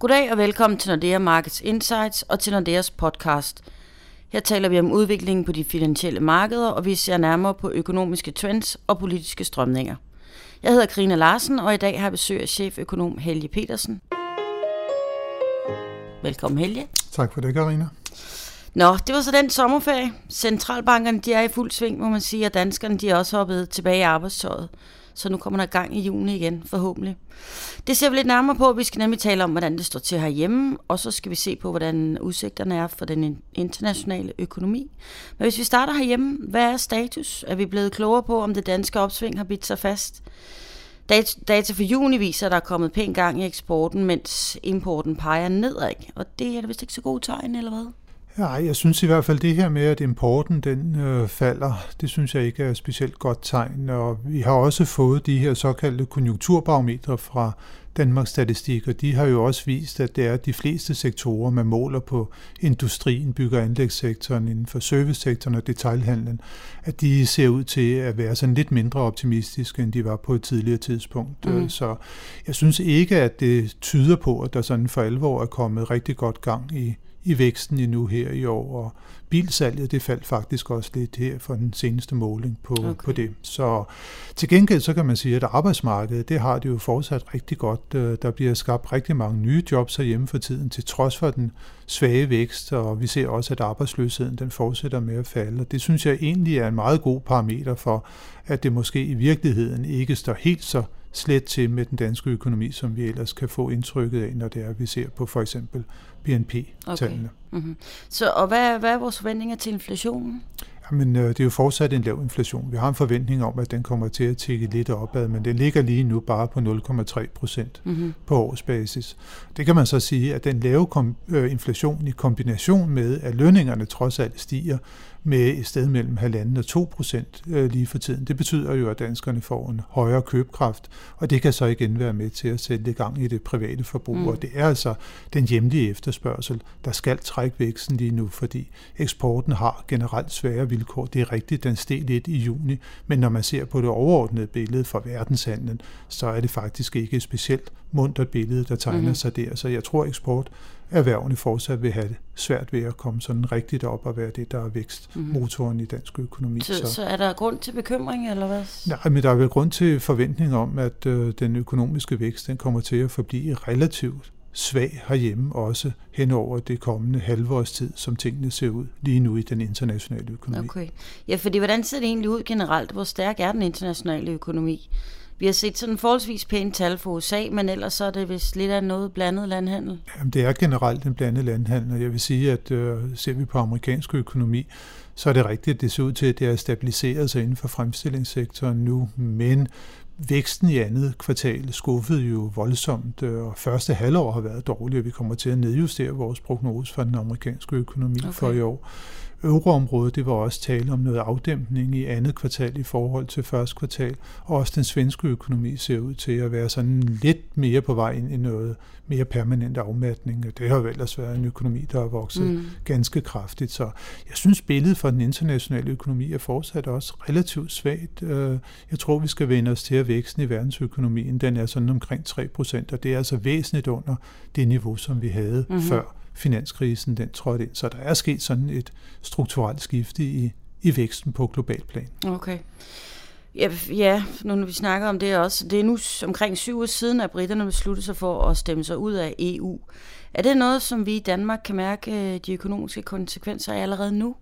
Goddag og velkommen til Nordea Markets Insights og til Nordeas podcast. Her taler vi om udviklingen på de finansielle markeder, og vi ser nærmere på økonomiske trends og politiske strømninger. Jeg hedder Karina Larsen, og i dag har jeg besøg af cheføkonom Helge Petersen. Velkommen Helge. Tak for det, Karina. Nå, det var så den sommerferie. Centralbankerne de er i fuld sving, må man sige, og danskerne de er også hoppet tilbage i arbejdstøjet. Så nu kommer der gang i juni igen, forhåbentlig. Det ser vi lidt nærmere på. Vi skal nemlig tale om, hvordan det står til herhjemme, og så skal vi se på, hvordan udsigterne er for den internationale økonomi. Men hvis vi starter herhjemme, hvad er status? Er vi blevet klogere på, om det danske opsving har bidt sig fast? Data for juni viser, at der er kommet pænt gang i eksporten, mens importen peger nedad. Og det er da vist ikke så gode tegn, eller hvad? Nej, jeg synes i hvert fald det her med, at importen den øh, falder, det synes jeg ikke er et specielt godt tegn. Og vi har også fået de her såkaldte konjunkturbarometre fra Danmarks Statistik, og de har jo også vist, at det er de fleste sektorer, man måler på industrien, bygger- anlægssektoren, inden for servicesektoren og detailhandlen, at de ser ud til at være sådan lidt mindre optimistiske, end de var på et tidligere tidspunkt. Mm. Så jeg synes ikke, at det tyder på, at der sådan for alvor er kommet rigtig godt gang i i væksten endnu her i år, og bilsalget det faldt faktisk også lidt her for den seneste måling på, okay. på det. Så til gengæld så kan man sige, at arbejdsmarkedet, det har det jo fortsat rigtig godt. Øh, der bliver skabt rigtig mange nye jobs herhjemme for tiden, til trods for den svage vækst, og vi ser også, at arbejdsløsheden den fortsætter med at falde. Det synes jeg egentlig er en meget god parameter for, at det måske i virkeligheden ikke står helt så slet til med den danske økonomi, som vi ellers kan få indtrykket af, når det er, at vi ser på for eksempel BNP-tallene. Okay. Mm-hmm. Så og hvad, hvad er vores forventninger til inflationen? Jamen, øh, det er jo fortsat en lav inflation. Vi har en forventning om, at den kommer til at tikke lidt opad, men den ligger lige nu bare på 0,3 procent mm-hmm. på årsbasis. Det kan man så sige, at den lave kom, øh, inflation i kombination med, at lønningerne trods alt stiger, med et sted mellem 1,5 og 2 procent øh, lige for tiden. Det betyder jo, at danskerne får en højere købekraft, og det kan så igen være med til at sætte i gang i det private forbrug. Mm. Og det er altså den hjemlige efterspørgsel, der skal trække væksten lige nu, fordi eksporten har generelt svære vilkår. Det er rigtigt, den steg lidt i juni, men når man ser på det overordnede billede for verdenshandlen, så er det faktisk ikke et specielt muntert billede, der tegner mm. sig der. Så jeg tror, eksport erhvervene fortsat vil have det svært ved at komme sådan rigtigt op og være det, der er vækstmotoren mm. i dansk økonomi. Så, så, så er der grund til bekymring, eller hvad? Nej, men der er vel grund til forventning om, at øh, den økonomiske vækst den kommer til at forblive relativt svag herhjemme, også hen over det kommende halvårs tid, som tingene ser ud lige nu i den internationale økonomi. Okay. Ja, fordi hvordan ser det egentlig ud generelt? Hvor stærk er den internationale økonomi? Vi har set sådan forholdsvis pænt tal for USA, men ellers så er det vist lidt af noget blandet landhandel. Jamen, det er generelt en blandet landhandel, og jeg vil sige, at øh, ser vi på amerikansk økonomi, så er det rigtigt, at det ser ud til, at det er stabiliseret sig inden for fremstillingssektoren nu, men væksten i andet kvartal skuffede jo voldsomt, øh, og første halvår har været dårligt, og vi kommer til at nedjustere vores prognose for den amerikanske økonomi okay. for i år euroområdet, det var også tale om noget afdæmpning i andet kvartal i forhold til første kvartal, og også den svenske økonomi ser ud til at være sådan lidt mere på vej ind i noget mere permanent afmatning. Det har jo ellers været en økonomi, der har vokset mm. ganske kraftigt, så jeg synes billedet for den internationale økonomi er fortsat også relativt svagt. Øh, jeg tror, vi skal vende os til, at væksten i verdensøkonomien, den er sådan omkring 3 procent, og det er altså væsentligt under det niveau, som vi havde mm-hmm. før finanskrisen den trådte ind. Så der er sket sådan et strukturelt skifte i, i væksten på global plan. Okay. Ja, ja, nu når vi snakker om det også, det er nu omkring syv år siden, at britterne besluttede sig for at stemme sig ud af EU. Er det noget, som vi i Danmark kan mærke øh, de økonomiske konsekvenser af allerede nu?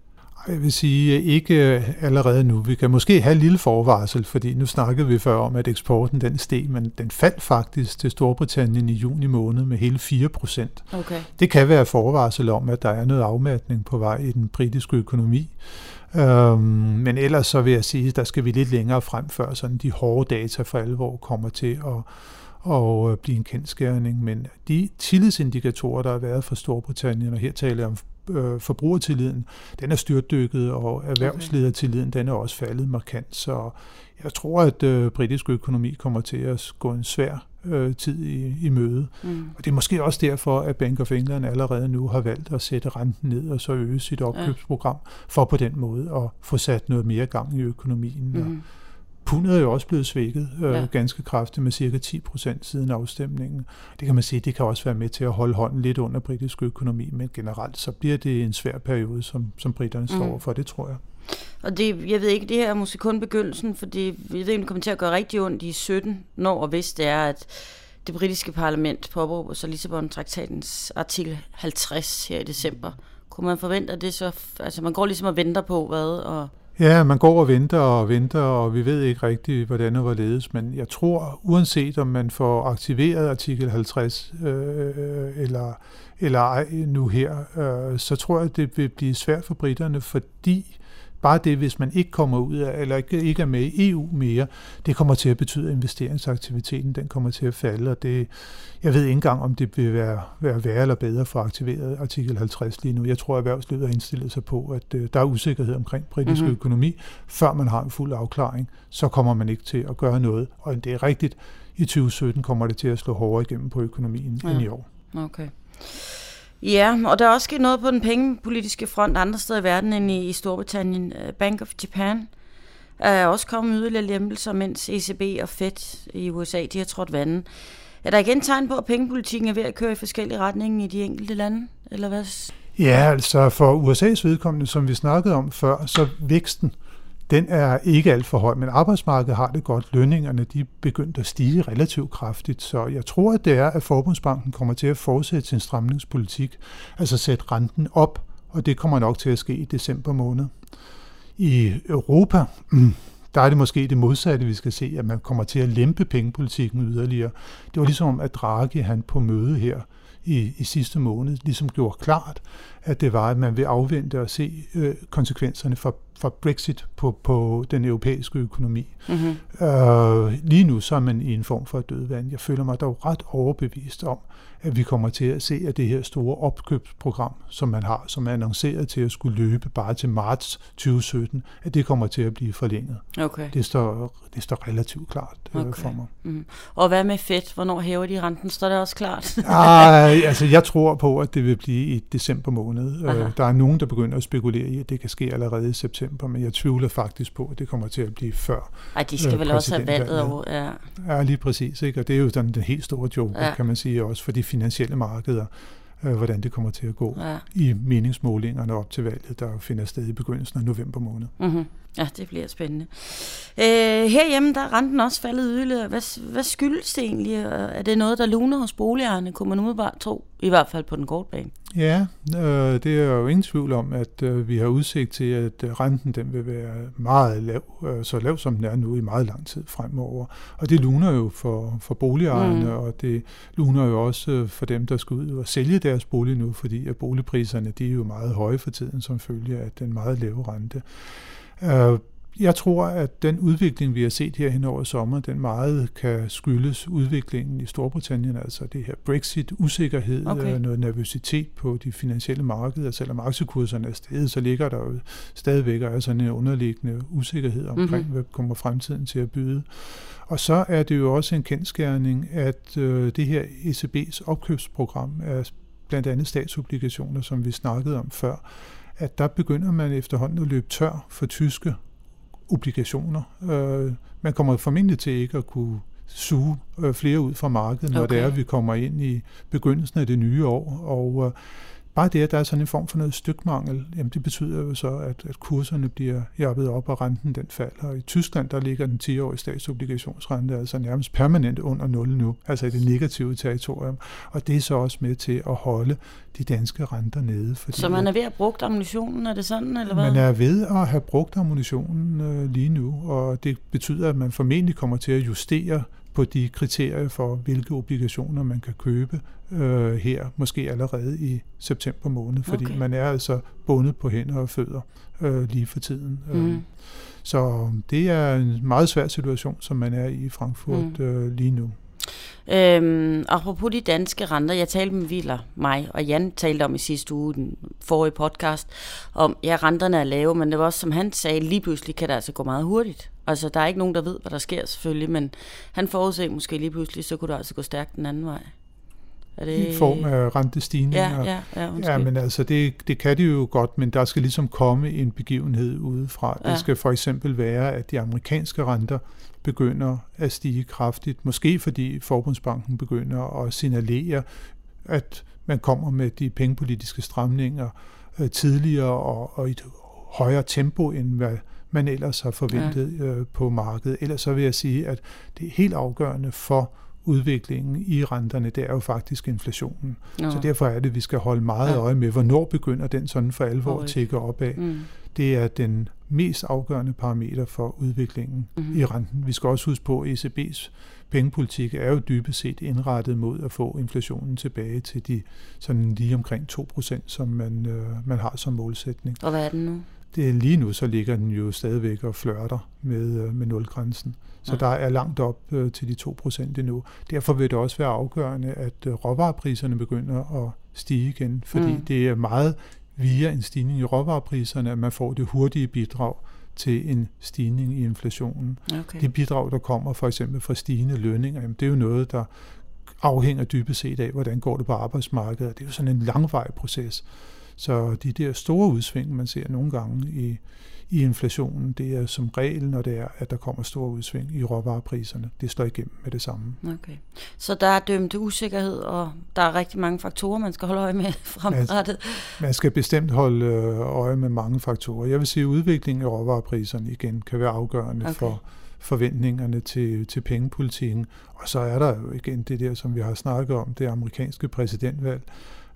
Jeg vil sige, ikke allerede nu. Vi kan måske have en lille forvarsel, fordi nu snakkede vi før om, at eksporten den steg, men den faldt faktisk til Storbritannien i juni måned med hele 4 procent. Okay. Det kan være forvarsel om, at der er noget afmatning på vej i den britiske økonomi. Øhm, men ellers så vil jeg sige, at der skal vi lidt længere frem, før sådan de hårde data for alvor kommer til at og øh, blive en kendskærning. Men de tillidsindikatorer, der har været fra Storbritannien, og her taler jeg om øh, forbrugertilliden, den er styrtdykket, og erhvervsledertilliden, den er også faldet markant. Så jeg tror, at øh, britisk økonomi kommer til at gå en svær øh, tid i, i møde. Mm. Og det er måske også derfor, at Bank of England allerede nu har valgt at sætte renten ned og så øge sit opkøbsprogram, ja. for på den måde at få sat noget mere gang i økonomien. Mm. Og pundet er jo også blevet svækket øh, ja. ganske kraftigt med cirka 10 procent siden afstemningen. Det kan man sige, det kan også være med til at holde hånden lidt under britisk økonomi, men generelt så bliver det en svær periode, som, som britterne står mm. for, det tror jeg. Og det, jeg ved ikke, det her er måske kun begyndelsen, fordi vi ved, det kommer til at gøre rigtig ondt i 17, når og hvis det er, at det britiske parlament påberåber så Lissabon-traktatens artikel 50 her i december. Kunne man forvente, at det så... Altså, man går ligesom og venter på, hvad... Og Ja, man går og venter og venter, og vi ved ikke rigtigt, hvordan det var ledes, men jeg tror, uanset om man får aktiveret artikel 50 øh, eller, eller ej nu her, øh, så tror jeg, det vil blive svært for britterne, fordi Bare det, hvis man ikke kommer ud af, eller ikke, er med i EU mere, det kommer til at betyde, at investeringsaktiviteten den kommer til at falde, og det, jeg ved ikke engang, om det vil være, være værre eller bedre for aktiveret artikel 50 lige nu. Jeg tror, at erhvervslivet har indstillet sig på, at uh, der er usikkerhed omkring britisk mm-hmm. økonomi. Før man har en fuld afklaring, så kommer man ikke til at gøre noget. Og det er rigtigt, i 2017 kommer det til at slå hårdere igennem på økonomien ja. end i år. Okay. Ja, og der er også sket noget på den pengepolitiske front andre steder i verden end i, i Storbritannien. Øh, Bank of Japan er også kommet yderligere lempelser, mens ECB og Fed i USA de har trådt vandet. Er der igen tegn på, at pengepolitikken er ved at køre i forskellige retninger i de enkelte lande? Eller hvad? Ja, altså for USA's vedkommende, som vi snakkede om før, så væksten den er ikke alt for høj, men arbejdsmarkedet har det godt. Lønningerne de er begyndt at stige relativt kraftigt, så jeg tror, at det er, at Forbundsbanken kommer til at fortsætte sin stramningspolitik, altså sætte renten op, og det kommer nok til at ske i december måned. I Europa, mm, der er det måske det modsatte, vi skal se, at man kommer til at lempe pengepolitikken yderligere. Det var ligesom, at Draghi han på møde her i, i sidste måned ligesom gjorde klart, at det var, at man vil afvente og se øh, konsekvenserne for for Brexit på, på den europæiske økonomi. Mm-hmm. Øh, lige nu så er man i en form for dødvand. Jeg føler mig dog ret overbevist om, at vi kommer til at se, at det her store opkøbsprogram, som man har, som er annonceret til at skulle løbe bare til marts 2017, at det kommer til at blive forlænget. Okay. Det, står, det står relativt klart øh, okay. for mig. Mm. Og hvad med Fed? Hvornår hæver de renten? Står det også klart? Ej, altså jeg tror på, at det vil blive i december måned. Aha. Øh, der er nogen, der begynder at spekulere i, at det kan ske allerede i september, men jeg tvivler faktisk på, at det kommer til at blive før. Ej, de skal øh, vel også have valget over, ja. Ja, lige præcis. Ikke? Og det er jo den, den helt store joke, ja. kan man sige, også for de finansielle markeder, øh, hvordan det kommer til at gå ja. i meningsmålingerne op til valget, der finder sted i begyndelsen af november måned. Mm-hmm. Ja, det bliver spændende. Øh, herhjemme, der er renten også faldet yderligere. Hvad, hvad skyldes det egentlig? Er det noget, der luner hos boligejerne, kunne man umiddelbart tro? I hvert fald på den korte bane. Ja, øh, det er jo ingen tvivl om, at øh, vi har udsigt til, at øh, renten den vil være meget lav, øh, så lav som den er nu i meget lang tid fremover. Og det luner jo for, for boligejerne, mm. og det luner jo også øh, for dem, der skal ud og sælge deres bolig nu, fordi at boligpriserne de er jo meget høje for tiden, som følge af den meget lave rente. Øh, jeg tror, at den udvikling, vi har set her hen over sommer, den meget kan skyldes udviklingen i Storbritannien, altså det her Brexit, usikkerhed, okay. Øh, noget nervøsitet på de finansielle markeder. Selvom aktiekurserne er steget, så ligger der jo stadigvæk sådan en underliggende usikkerhed omkring, mm-hmm. hvad kommer fremtiden til at byde. Og så er det jo også en kendskærning, at øh, det her ECB's opkøbsprogram er blandt andet statsobligationer, som vi snakkede om før, at der begynder man efterhånden at løbe tør for tyske obligationer. Øh, man kommer formentlig til ikke at kunne suge øh, flere ud fra markedet, når okay. det er, at vi kommer ind i begyndelsen af det nye år. Og øh, bare det, at der er sådan en form for noget stykmangel, jamen det betyder jo så, at, at kurserne bliver jappet op, og renten den falder. Og i Tyskland, der ligger den 10-årige statsobligationsrente altså nærmest permanent under 0 nu, altså i det negative territorium. Og det er så også med til at holde de danske renter nede. Fordi så man er ved at bruge ammunitionen, er det sådan, eller hvad? Man er ved at have brugt ammunitionen øh, lige nu, og det betyder, at man formentlig kommer til at justere på de kriterier for, hvilke obligationer man kan købe øh, her, måske allerede i september måned, fordi okay. man er altså bundet på hænder og fødder øh, lige for tiden. Mm. Så det er en meget svær situation, som man er i Frankfurt mm. øh, lige nu. Øhm, apropos de danske renter, jeg talte med Viller, mig og Jan talte om i sidste uge, den forrige podcast, om, ja, renterne er lave, men det var også, som han sagde, lige pludselig kan det altså gå meget hurtigt. Altså, der er ikke nogen, der ved, hvad der sker selvfølgelig, men han forudser måske lige pludselig, så kunne det altså gå stærkt den anden vej. Er det... I form af rentestigninger. Ja, ja, ja, ja men altså det, det kan de jo godt, men der skal ligesom komme en begivenhed udefra. Ja. Det skal for eksempel være, at de amerikanske renter begynder at stige kraftigt. Måske fordi Forbundsbanken begynder at signalere, at man kommer med de pengepolitiske stramninger øh, tidligere og, og i et højere tempo, end hvad man ellers har forventet ja. øh, på markedet. Ellers så vil jeg sige, at det er helt afgørende for udviklingen i renterne, det er jo faktisk inflationen. Ja. Så derfor er det, at vi skal holde meget øje med, hvornår begynder den sådan for alvor at tække opad. Mm. Det er den mest afgørende parameter for udviklingen mm. i renten. Vi skal også huske på, at ECB's pengepolitik er jo dybest set indrettet mod at få inflationen tilbage til de sådan lige omkring 2%, som man, øh, man har som målsætning. Og hvad er den nu? Det, lige nu så ligger den jo stadigvæk og flørter med, øh, med nulgrænsen. Så ja. der er langt op øh, til de 2% endnu. Derfor vil det også være afgørende, at øh, råvarepriserne begynder at stige igen, fordi mm. det er meget via en stigning i råvarepriserne, at man får det hurtige bidrag til en stigning i inflationen. Okay. Det bidrag, der kommer for eksempel fra stigende lønninger, jamen det er jo noget, der afhænger dybest set af, hvordan går det på arbejdsmarkedet. Det er jo sådan en langvarig proces. Så de der store udsving, man ser nogle gange i, i inflationen, det er som regel, når det er, at der kommer store udsving i råvarepriserne. Det slår igennem med det samme. Okay. Så der er dømt usikkerhed, og der er rigtig mange faktorer, man skal holde øje med fremrettet. Man, man skal bestemt holde øh, øje med mange faktorer. Jeg vil sige, at udviklingen af råvarepriserne igen kan være afgørende okay. for forventningerne til, til pengepolitikken. Og så er der jo igen det der, som vi har snakket om, det amerikanske præsidentvalg,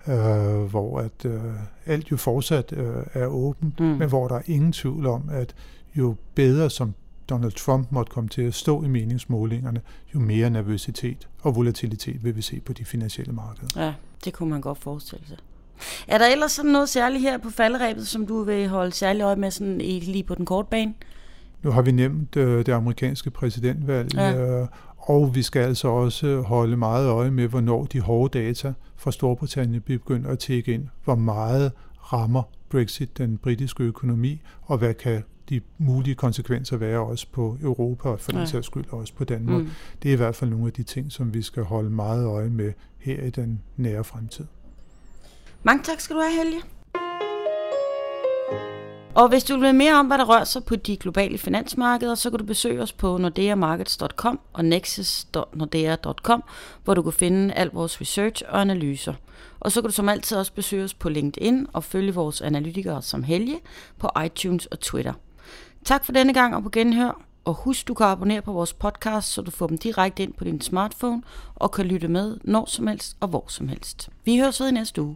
øh, hvor at øh, alt jo fortsat øh, er åbent, mm. men hvor der er ingen tvivl om, at jo bedre som Donald Trump måtte komme til at stå i meningsmålingerne, jo mere nervøsitet og volatilitet vil vi se på de finansielle markeder. Ja, det kunne man godt forestille sig. Er der ellers sådan noget særligt her på falderæbet, som du vil holde særligt øje med sådan lige på den korte bane? Nu har vi nemt øh, det amerikanske præsidentvalg, ja. øh, og vi skal altså også holde meget øje med, hvornår de hårde data fra Storbritannien begynder at tække ind. Hvor meget rammer Brexit den britiske økonomi, og hvad kan de mulige konsekvenser være også på Europa, og for den sags skyld også på Danmark. Mm. Det er i hvert fald nogle af de ting, som vi skal holde meget øje med her i den nære fremtid. Mange tak skal du have, Helge. Og hvis du vil vide mere om, hvad der rører sig på de globale finansmarkeder, så kan du besøge os på nordeamarkets.com og nexus.nordea.com, hvor du kan finde al vores research og analyser. Og så kan du som altid også besøge os på LinkedIn og følge vores analytikere som Helge på iTunes og Twitter. Tak for denne gang og på genhør. Og husk, du kan abonnere på vores podcast, så du får dem direkte ind på din smartphone og kan lytte med når som helst og hvor som helst. Vi høres ved i næste uge.